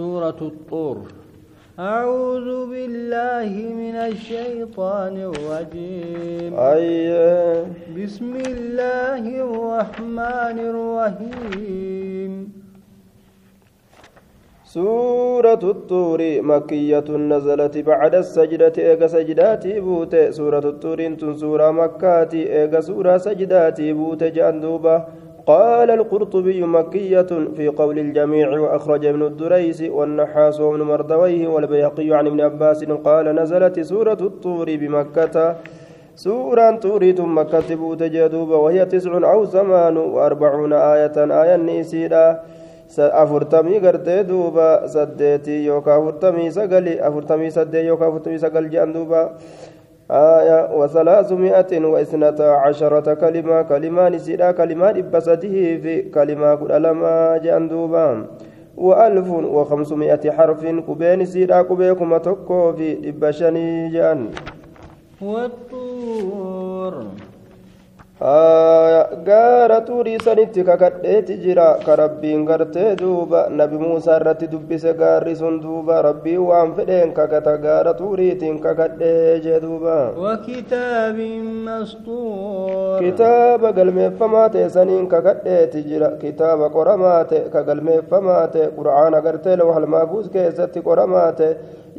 سورة الطور. أعوذ بالله من الشيطان الرجيم. أي بسم الله الرحمن الرحيم. سورة الطور مكية نزلت بعد السجدة erga Sajdaatii buute suuraan Xuur suuraa Makkaati erga suuraa Sajdaatii buute jeen duuba. قال القرطبي مكية في قول الجميع وأخرج ابن الدريس والنحاس وابن مردويه والبيهقي عن ابن عباس قال نزلت سورة الطور بمكة. سورة توريت مكة بوت جدوبة وهي تسع أو ثمان وأربعون آية. آية نيسيرا afurtamii gartee duuba saddeetii yookaan afurtamii sagali afurtamii saddeet yookaan afurtamii jedhan duuba آية وثلاثمائة واثنتا عشرة كلمة كلمة نسيرا كلمة إبسته في كلمة كل ألما جندوبا وألف وخمسمائة حرف كبين سيرا كبيكما تكو في إبشني جأن. والطور. Gaara turii sanitti kakadheeti jira. Ka rabbiin gartee duuba nabi muusaa irratti dubbise gaarri sun duuba. Rabbii waan fedheen kakata gaara turiitiin kakadhee jee duuba. Kitaaba galmeeffamaa ta'e saniin kakadheeti jira. Kitaaba qoramaa ta'e ka galmeeffamaa ta'e qura'aana gartee lawhal maafuus keessatti qoramaa ta'e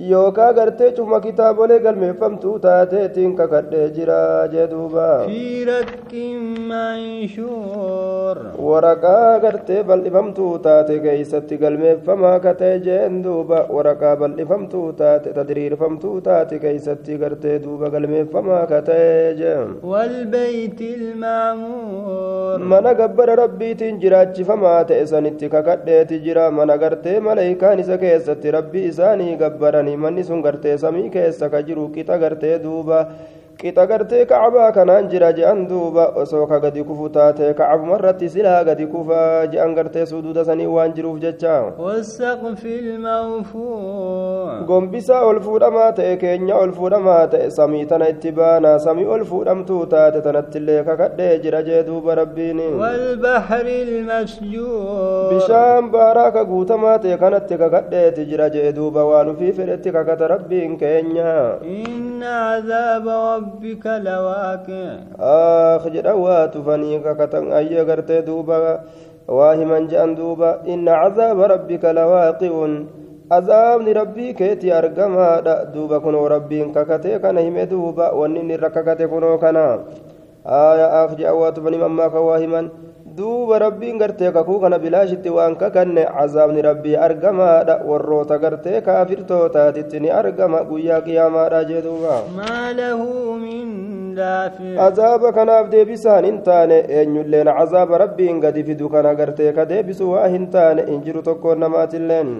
yookaa gartee cuma kitaabolee galmeeffamtuu taateetiin kakadhee jira jee duuba waraqaa gartee bal'ifamtuu taate keeysatti galmeeffamaa katee jeen duuba waraqaa bal'ifamtuu taate tadriirfamtuu taate keeysatti gartee duuba galmeeffamaa katee jeen mana gabbara rabbiitiin jiraachifamaa ta'e sanitti kakadheeti jira mana gartee maleeykaan isa keessatti rabbii isaanii gabbara jedhanii manni sun gartee samii keessa ka jiru qixa gartee duuba qixa gartee kacbaa kanaan jira je'an duuba. Osoo ka gadi kufu taate kacbuma irratti silaa gadi kufa je'an gartee suduuda sanii waan jiruuf jecha. Gombisaa ol fuudhamaa ta'e keenya ol fuudhamaa ta'e samii tana itti baana samii ol fuudhamtuu taate tanattillee kakadhee jira jee duuba rabbiin. Bishaan baaraa ka guutamaa ta'e kanatti kakadheeti jira jee duuba waan ufii fedhetti kakata rabbiin keenya ربك لواقع آخ جدا واتفني ككتن أي غرتي دوبا واهما جان دوبا إن عذاب ربك لواقع azaabni rabbii keeti argamaadha duuba kunoo rabbiin kakatee kana hime duuba wanni inni irra kakate kunoo kana aya af je'a waatufani duuba rabbiin gartee kakuu kana bilaashitti waan kakanne cazaabni rabbii argamaadha warroota gartee kaafirtootaatitti ni argama guyyaa qiyaamaadha jee duuba azaaba kanaaf deebisaan hin taane eenyulleen azaaba rabbiin gadi fidu kana gartee ka deebisu waa hin taane hin jiru tokkoon namaatilleen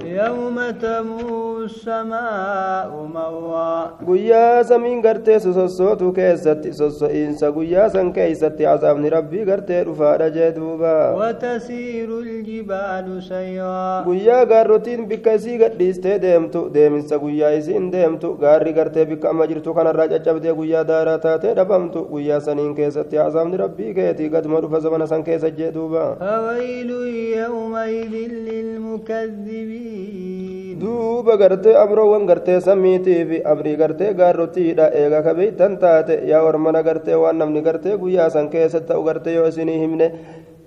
guyyaa samiin gartee sosossootu keessatti sosso'iinsa guyyaa san keeysatti azaabni rabbii gartee dhufaadha jee duuba guyyaa gaarrotiin bikka isii gadhiistee deemtu deeminsa guyyaa isiin deemtu gaarri gartee bikka amma jirtu kanarraa caccabdee guyyaa daaraa taatee dhabamtu guyyaa saniin keessatti azaabni rabbii keetii gaduma dhufa zamana san keessa jee duuba duuba gartee amroowwan gartee samiitiif amrii gartee gaarrotiidha eega ka beeytan taate yaa ormana gartee waan namni gartee guyyaa san keessa ta'u gartee yoo isinii himne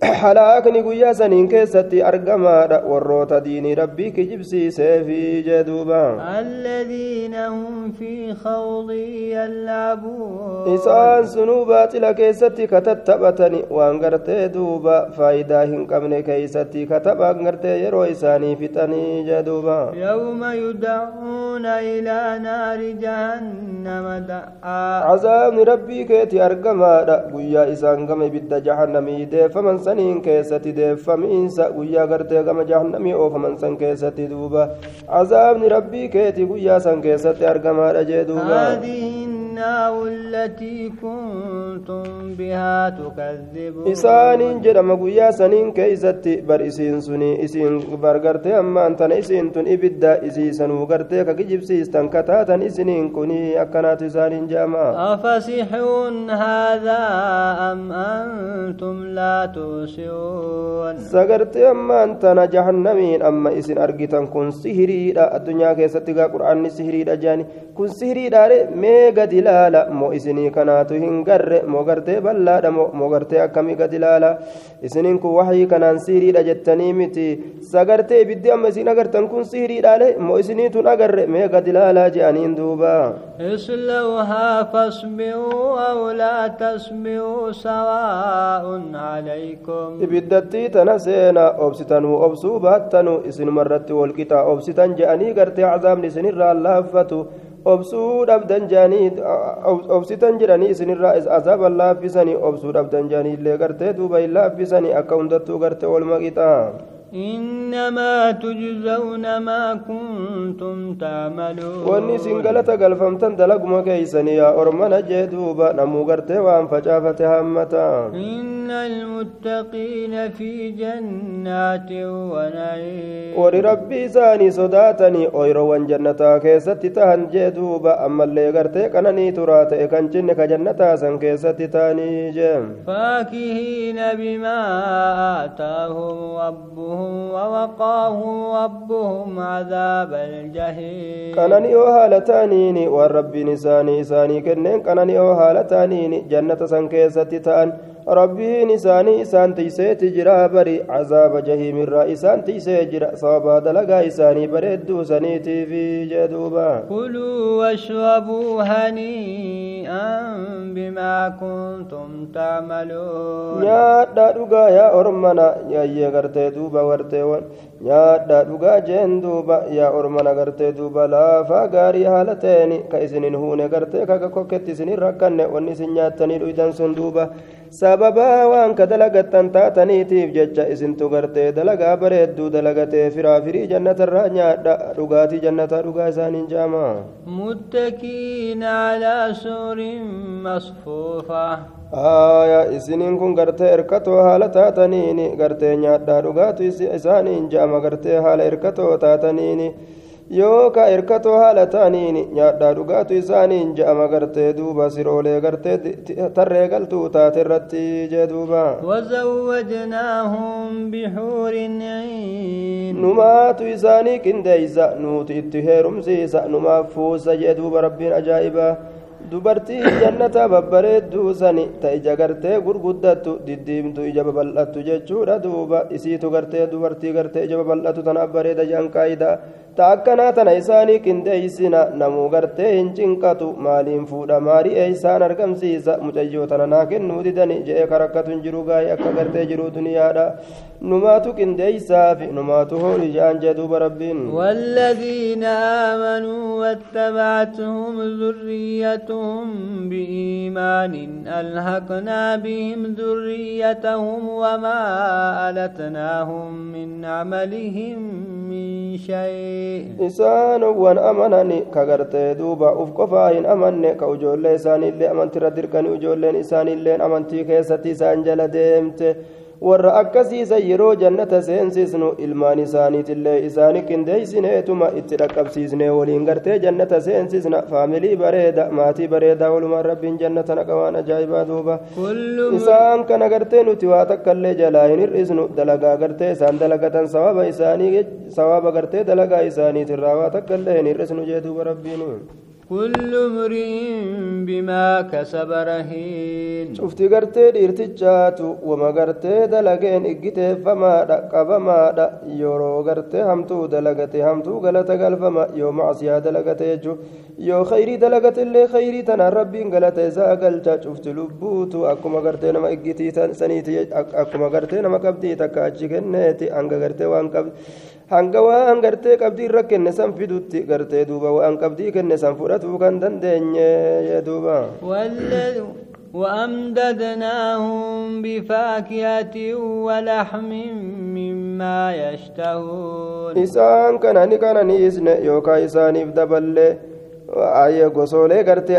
halaakni guyyaa saniin keessatti argamaadha warroota diinii rabbii kijibsiiseefi jee duuba isaan sunuu baaxila keessatti katattaphatani waan gartee duuba faayidaa hin qabne keeysatti kataphan gartee yeroo isaanii fixanii jee duuba cazaabni rabbii keeti argamaadha guyyaa isaan gama ibidda jahannamii deeffaman saniin keessatti deeffamiinsa guyyaa gartee gama jahannamii oofaman san keessatti duuba cazaabni rabbii keeti guyyaa san keessatti argamaadha jee duuba النار التي كنتم بها تكذبون jedhama guyyaa saniin keeysatti bar isiin suni isiin bar gartee ammaan tana isiin tun ibidda isiisanuu gartee ka kijibsiistan kataatan isiniin kuni akkanaatu isaaniin je'ama أفسحر هذا أم أنتم لا تبصرون sagartee ammaan tana jahannamiin amma isin argitan kun sihiriidha addunyaa keessatti gaa qur'aanni sihiriidha jaani kun sihiriidhaare mee gadi laala moo isinii kanaatu hin garre moo gartee bal'aadha moo gartee akkamii gadi laala isiniin kun wahii kanaan sihiriidha jettanii miti sagartee ibiddi amma isin agartan kun sihiriidhaale moo isiniitun agarre mee gadi laalaa je'aniin duuba فاصبروا أو لا تصبروا سواء عليكم ibiddattii tana seena obsitanuu obsuu baattanuu isinumarratti walqixaa obsitan je'anii gartee cazaabni isinirraa laaffatu obsuu dhabdan je'anii obsitan jedhanii isinirraa azaaban laaffisanii obsuu dhabdan je'anii illee gartee duuba hin laaffisanii akka hundattuu gartee olma qixaa إنما تجزون ما كنتم تعملون. واني سنقلة قلفم تندلق ما كيسني يا أرمان جيدوبا نمو قرتي وان همتا إن المتقين في جنات ونعيم وري ربي ساني صداتني أيرو وان جنة كيستي تهن جيدوبا أما اللي قرتي كانني ترات إكان جنك جنة سن كيستي تاني جيم فاكهين بما آتاهم ربهم ربهم ووقاهم ربهم عذاب الجحيم. كانني أو حالتانيني والرب نساني ساني كنن كانني أو حالتانيني جنة سنكيستي rabbiin isaanii isaan tiyseeti jira bari cazaaba jahiimirraa isaan tiysee jira sababaa dalagaa isaanii bareedduu saniitiifi jee duuba كلوا واشربوا هنيئا بما كنتم تعملون nyaadhaa dhugaa yaa ormana yaayyee gartee duuba garteewwan nyaadhaa dhugaa jeen duuba yaa ormana gartee duuba laafaa gaarii haala ta'een ka isinin huune gartee kaga kokketti isinin rakkanne wanni isin nyaattanii dhuydan sun duuba sababaa waan ka dalagattan taataniitiif jecha isintu gartee dalagaa bareedduu dalagatee firaafirii jannatarraa nyaadha dhugaatii jannataa dhugaa isaaniin jaama متكئين على سور مصفوفة aayaa isiniin kun gartee hirkatoo haala taataniini gartee nyaadhaa dhugaatu isaaniin ja'ama gartee haala hirkatoo taataniini yookaa hirkatoo haala ta'aniini nyaadhaa dhugaatu isaaniin ja'ama gartee duuba siroolee gartee tarree galtuu taate irratti jee duuba وزوجناهم بحور عين numaatu isaanii qindeeysa nuuti itti heerumsiisa numaaf fuusa jee duuba rabbiin ajaa'ibaa dubartii jannata babbareedduu sani ta ija gartee gurguddattu diddiimtu ija babal'attu jechuudha duuba isiitu gartee dubartii gartee ija babal'atu tanaaf bareeda jedhan qaayida ta akkanaa tana isaanii qindeeysina namuu gartee hin cinqatu maaliin fuudha maarii eeysaan argamsiisa mucayyoo tana naa kennuu didani je'ee karakkatu hin jiru gaa'ee akka gartee jiru duniyaadha numaatu qindeeysaafi numaatu hooli je'an jee duuba rabbiin والذين آمنوا واتبعتهم ذريتهم بإيمان ألحقنا بهم ذريتهم وما ألتناهم من عملهم من شيء ka gartee duuba uf qofaa hin amanne ka ijoollee isaaniillee amantiirra dirqanii ijoolleen isaaniilleen amantii keessatti isaan jala deemte warra akkasiisan yeroo jannata seensisnu ilmaan isaaniitillee isaani qindeeysineetuma itti dhaqqabsiisne waliin gartee jannata seensisna faamilii bareeda maatii bareedaa walumaan rabbiin jannata naqa waan ajaa'ibaa duuba isaan kana gartee nuti waa takkaillee jalaa hin hir'isnu dalagaa gartee isaan dalagatan sawaba isaanii sawaba gartee dalagaa isaaniitirraa waa takkaillee hin hir'isnu jee duuba rabbiin كل امرئ بما كسب رهين. شفت غرت ديرت جات وما غرت دلغين اجت فما دق فما د يرو غرت همتو دلغت همتو غلط غلف ما. يوم عصيا دلغت يجو يو خيري دلغت اللي خيري تن. ربي غلط ازا غل تا شفت لبوت أكما غرت نما اجتي تن. سنيت أكما غرت نما قبدي تكاجي غنتي ان غرت وان hanga waan gartee qabdii irra kenne san fidutti gartee duuba waan qabdii kenne san fudhatuu kan dandeenye duuba وأمددناهم بفاكهة ولحم مما يشتهون ni kana ni isne yookaan isaaniif daballee ayya gosoolee gartee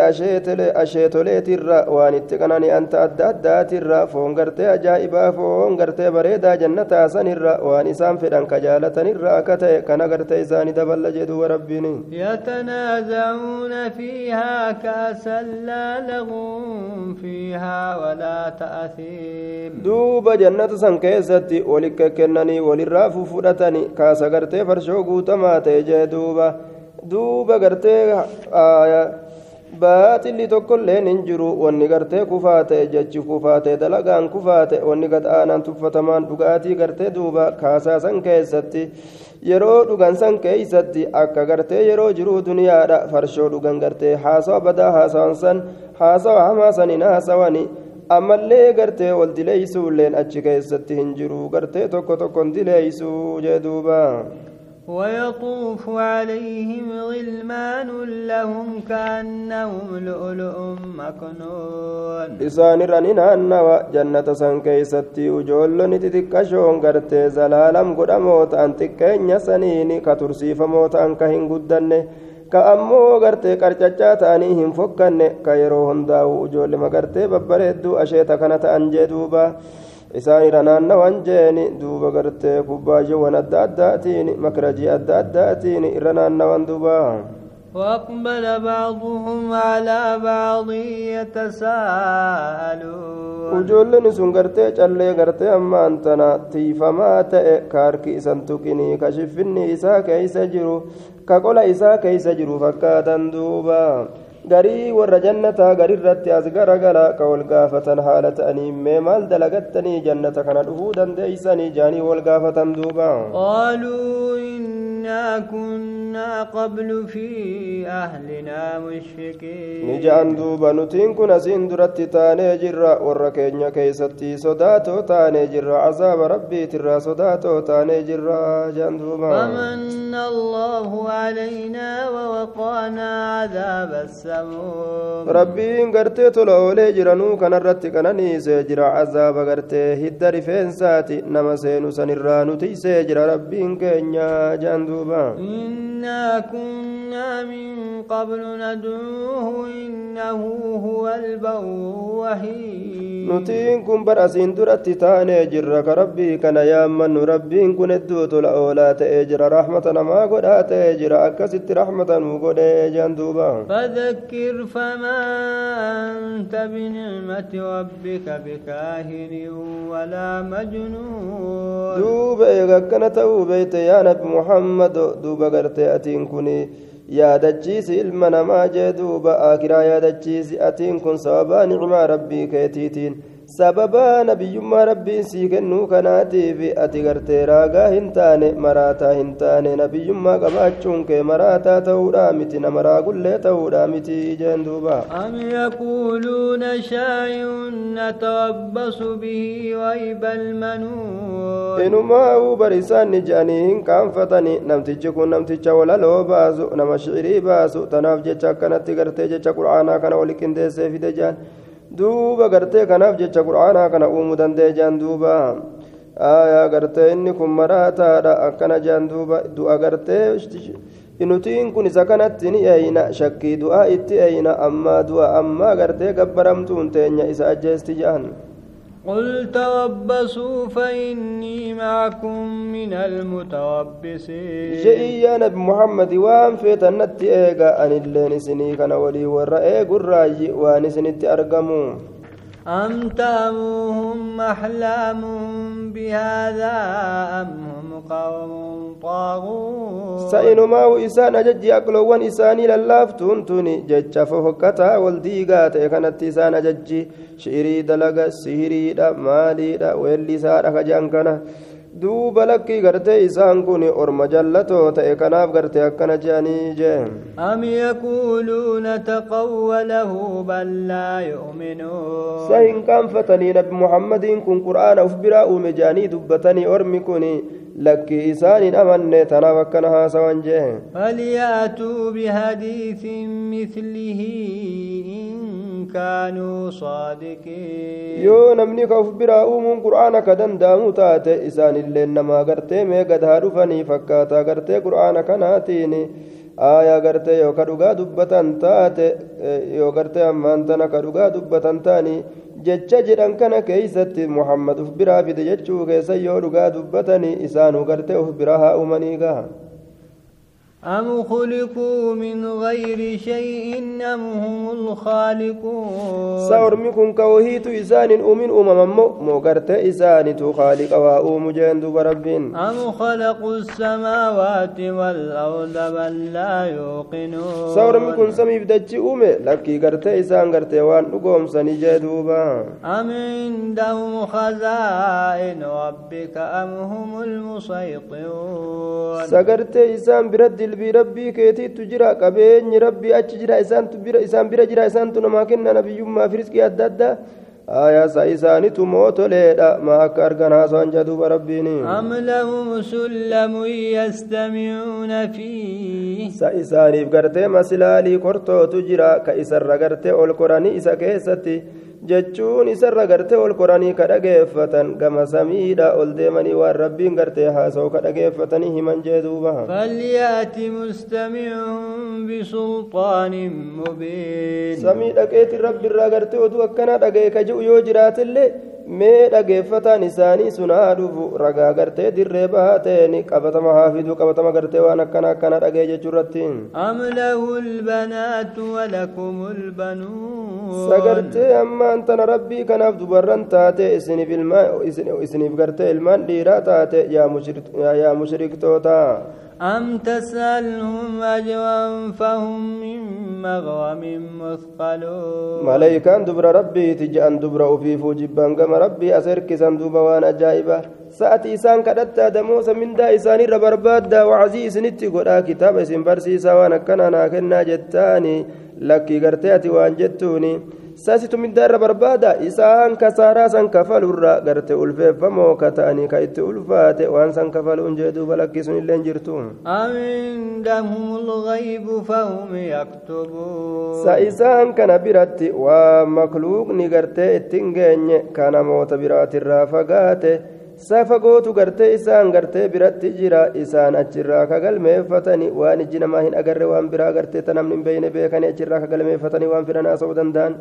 asheetoleetirra waan itti qanani'anta adda addaatirra foon gartee ajaa'ibaa foon gartee bareedaa jannataa sanirra waan isaan fedhan ka jaalatanirra akka ta'e kana gartee isaanii daballa jedhuuba rabbiin يتنازعون فيها كأسا لا لغو فيها ولا تأثيم jannata san keessatti walikka kennanii walirraa fufudhatani kaasa gartee farshoo guutamaa ta'e jee duuba gartee baaxilli tokkolleen hin jiru wanni gartee kufaa ta'e jechi kufaa ta'e dalagaan kufaa ta'e wanni gad aanaan tuffatamaan dhugaatii gartee duuba kaasaa san keessatti yeroo dhugan san keeysatti akka gartee yeroo jiruu duniyaadha farshoo dhugan gartee haasawa badaa haasawan san haasawa hamaa sanin haasawani ammallee gartee wal dileeysuulleen achi keessatti hin jiru gartee tokko tokkon dileeysuu jee duuba ويطوف عليهم غلمان لهم كأنهم لؤلؤ مكنون isaan irra ni naannawa jannata san keeysatti ujoollonni xixiqqashoon gartee zalaalam godhamoo ta'an xiqqeenya saniin ka tursiifamoo ta'an ka hin guddanne ka ammoo gartee qarcaccaa ta'anii hin fokkanne ka yeroo hundaa'u ujoollema gartee babbareedduu asheeta kana ta'an jee duuba isaan irra naannawan jeeni duuba gartee kubbaayyoowwan adda addaatiin makrajii adda addaatiin irra naannawan duuba وأقبل بعضهم على بعض يتساءلون gartee callee gartee ammaan tana tiifamaa ta'e ka harki isan tuqinii ka shiffinni isaa keeysa jiru ka qola garii warra jannataa garirratti as garagala ka wal gaafatan haala ta'anii mee maal dalagattanii jannata kana dhufuu dandeeysanii jaanii wal gaafatan duuba قالوا إنا كنا قبل في أهلنا مشفقين ni ja'an duuba nutiin kun asiin duratti taanee jirra warra keenya keeysatti sodaatoo taanee jirra cazaaba rabbiitirraa sodaatoo taanee jirra ja'an duuba فمن الله علينا ووقانا عذاب السموم rabbiin gartee tola oolee jiranuu kanarratti qananiisee jira cazaaba gartee hidda rifeensaati nama seenu sanirraa nutiisee jira rabbiin keenya ja'an duuba إنا كنا من قبل ندعوه إنه هو البر الرحيم nutiin kun bar asiin duratti taanee jirra ka rabbii kana yaammannu rabbiin kun hedduu tola oolaa ta'ee jira rahmata namaa godhaa ta'ee jira فذكر فما أنت بنعمة ربك بكاهن ولا مجنون. دوب إيغا تو بيت يا نبي محمد دوب غرت أتين كوني يا دجيس المنا جدوب آكرا يا دجيس أتين كن صوابا نعمة ربي كيتيتين. Nabiyyummaa rabbiin sii kennuu kanaatiif ati gartee raagaa hin taane maraataa hin taane nabiyyummaa qabaachuun kee maraataa ta'uudha miti nama raagullee ta'uudha miti jeen duuba أم يقولون شاعر نتربص به ريب المنون bar isaan ni je'anii hin qaanfatani namtichi kun namticha walaloo baasu nama shi'irii baasu tanaaf jecha akkanatti gartee jecha qur'aanaa kana wali qindeessee fide jaan duuba gartee kanaaf jecha qur'aanaa kana uumuu danda'e jaan duuba aayaa gartee inni kun maraataadha akkana jaan duuba du'a gartee nutiin kun isa kanatti ni eeyna shakkii du'aa itti eeyna ammaa du'a ammaa gartee gabbaramtuun teenya isa ajjeesti jaan قل تربصوا فإني معكم من المتربصين جئي يا نبي محمد وان في تنتي ايقا أن اللي نسني كان ولي ورأي قرأي وان نسني تأرقمون أم تأمرهم أحلام بهذا أم هم قوم طاغون سئن ما إسان جج يقلو إساني لله تنتني جج فهكتا والديقا تيخنت إسان جج شيري دلق سيري دا مالي دا ويلي duuba lakkii gartee isaan kun orma jallatoo ta'e kanaaf gartee akkana je'anii jee أم يقولون تقوله بل لا يؤمنون sahin qaanfatanii nabi muhammadiin kun qur'aana uf biraa uume je'anii dubbatanii ormi kun lakkii isaaniin amanne tanaaf akkana haasawan jee فليأتوا بحديث مثله إن كانوا صادقين yoo namni ka uf biraa uumuun qur'aana ka danda'amu taate isaanillee namaa gartee mee gad haa dhufanii fakkaataa gartee qur'aana kanaatiin aayaa gartee yoo ka dhugaa dubbatan taate yoo gartee ammaan tana ka dhugaa dubbatan taanii jecha jedhan kana keeysatti muhammad uf biraa fide jechuu keessa yoo dhugaa dubbatanii isaanuu gartee uf bira haa uumanii gaha أم خلقوا من غير شيء أم هم الخالقون سأرمكم كوهيت إسان أمين أمم موغرت إسان خالق وأوم جند ربين أم خلقوا السماوات والأرض بل لا يوقنون سأرمكم سمي بدج أومي لكي غرت إسان غرت وان نقوم سنجدوبا أم عندهم خزائن ربك أم هم المسيطرون سغرت إسان برد qalbii rabbii keetiittu jira qabeenyi rabbii achi jira isaan bira jira isaantu namaa kenna nabiyyummaa fi rizqii adda addaa آية إسانت موتوليدا ما أكا أرغنا سوان جدوب ربيني أم لهم سلم يستمعون فيه سإساني فقرتي مسلالي كورتو تجرا كإسر رقرتي أول إسا كيستي jechuun isarra gartee ol koranii ka dhageeffatan gama samiidha ol deemanii waan rabbiin gartee haasa'u ka dhageeffatanii himan jee duuba falyaati mustamicuhum bisulxaanin mubiin samii dhaqeetiin rabbiirraa gartee oduu akkanaa dhaga'e ka ji'u yoo jiraatillee mee dhageeffataan isaanii sun haa dhufu. Ragaa gartee dirree bahaa ta'een qabatama haafiduu qabatama gartee waan akkana akkana dhagee jechuu irratti. Am lahu lbanaatu walakum lbanuun sagartee ammaan tana rabbii kanaaf dubarran taate isiniif gartee ilmaan dhiiraa taate yaa mushriktoota أم تسألهم أجرا فهم من مغرم مثقلون ملائكان دبر ربي تجأن دبر في فوجبان كما ربي أسرك سندوب وأنا جائبة سأتي إسان كدتا دموس من دا إسان ربرباد دا وعزي إسنتي قرآ كتاب إسن برسيسا وانا كنا ناكنا جتاني لكي قرتياتي وان جتوني saasitu middaarra barbaada isaan kasaaraa san kafalurra garte ulfeeffamoo ka ta'anii ka itti ulfaate waan san kafaluun jee duuba lakkisuun illee jirtu sa isaan kana biratti waa makluuqni gartee ittiin geenye ka namoota biraatirraa fagaate safa gootu gartee isaan gartee biratti jira isaan achirraa kagalmeeffatanii waan ijji namaa hin agarre waan biraa gartee ta namni hin beeyne beekanii achirraa kagalmeeffatanii waan fidan haasa'uu danda'an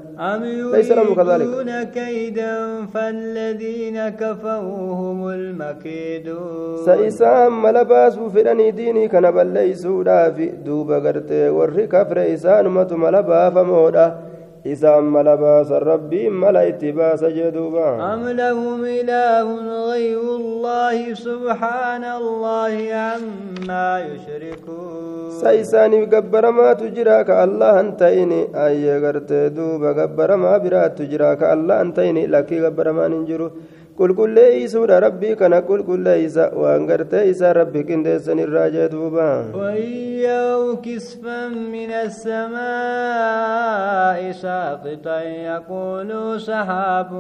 ليس لهم كذلك كيدا فالذين كفروا هم المكيدون سيسام ملباس فدني ديني كان بل ليسوا دافي دوبا isaan mala baasan rabbiin mala itti baasa jeduuba am lahum ilaahun gayru llaahi subhaana allaahi ammaa yushrikuun sa isaaniif gabbaramaatu jira ka allah han ta'ini ayyee gartee duuba gabbaramaa biraattu jira ka allah han ta'ini lakkii gabbaramaan hin jiru qulqulleeysuudha rabbii kana qulqulleeysa waan gartee isaa rabbi qindeessan irraa jee duuba ويروا كسفا من السماء ساقطا يقولوا سحاب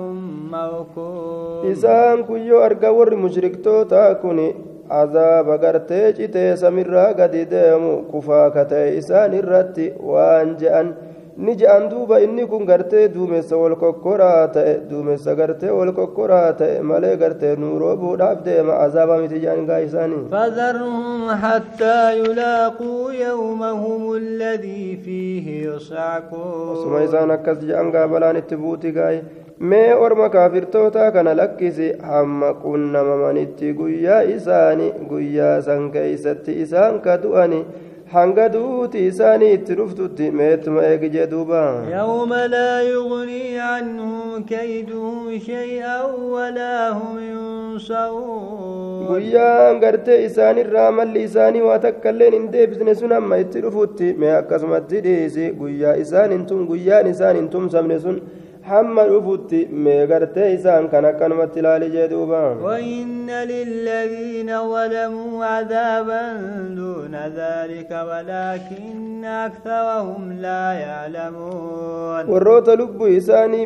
موكوم إسان كيو أرقى ور مشركتوتا كوني عذاب gartee citee samirraa gadi deemu kufaa katee isaan irratti waan je'an ni je'an duuba inni kun gartee duumessa wal kokkoraa ta'e duumessa gartee wal kokkoraa ta'e malee gartee nuuroo buudhaaf deema azaaba miti je'an gaa isaanii فذرهم حتى يلاقوا يومهم الذي فيه يصعقون osuma isaan akkas je'an gaa balaan itti buuti gaaye mee orma kaafirtoota kana lakkisi hamma qunnamamanitti guyyaa isaanii guyyaa san keeysatti isaan ka du'ani hanga duuti isaanii itti dhuftutti meetuma eegi jee duuba يوم لا يغني عنهم كيدهم شيئا ولا هم ينصرون guyyaan gartee isaanirraa malli isaanii waa takkailleen hin deebisne sun amma itti dhufutti mee akkasumatti dhiisi guyyaa isaan hin tum guyyaan isaan hin tumsamne sun hamma dhufutti mee gartee isaan kan akkanumatti ilaali jee duuba وإن للذين ظلموا عذابا دون ذلك ولكن أكثرهم لا يعلمون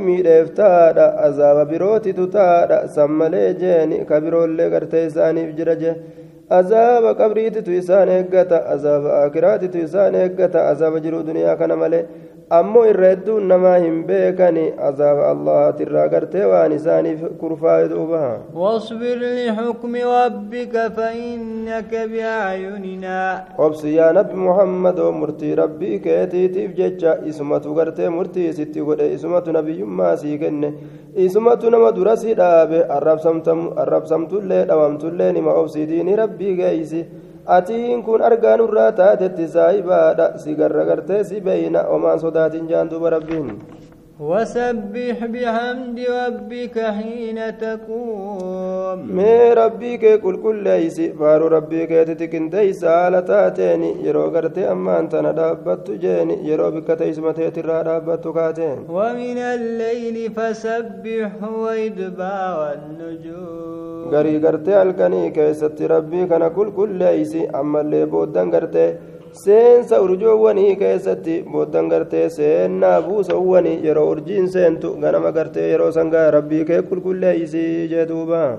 miidheef taadha azaaba birootitu taadha san malee jeeni ka biroollee gartee isaaniif jira je azaaba qabriititu isaan eeggata azaaba akiraatitu isaan eeggata azaaba jiruu duniyaa kana malee ammoo irra hedduun namaa hin beekani azaaba allahatirraa gartee waan isaaniif kurfaa'e duuba واصبر لحكم ربك فإنك بأعيننا obsi yaa nabi muhammad oo murtii rabbii keetiitiif jecha isumatu gartee murtii sitti godhe isumatu nabiyyummaa sii kenne isumatu nama dura si dhaabe arrabsamtullee dhawamtullee nima obsidiini rabbii geeysi atiin kun argaan irraa taatetti saahibaadha si garra gartee si beeyna omaan sodaatin jaan duba rabbiin وسبح بحمد ربك حين تقوم mee rabbii kee qulqulleeysi faaruu rabbii keetiti qindeeysa haala taateeni yeroo gartee ammaan tana dhaabbattu jeeni yeroo bikka teeysuma teetirraa dhaabbattu kaateen ومن الليل فسبحه وإدبار النجوم garii gartee halkanii keessatti rabbii kana qulqulleeysi ammallee booddan gartee seensa urjoowwanii keessatti booddan gartee seennaa buusawwanii yeroo urjiin seentu ganama gartee yeroo sangaa rabbii kee qulqulleeysi jee duubaa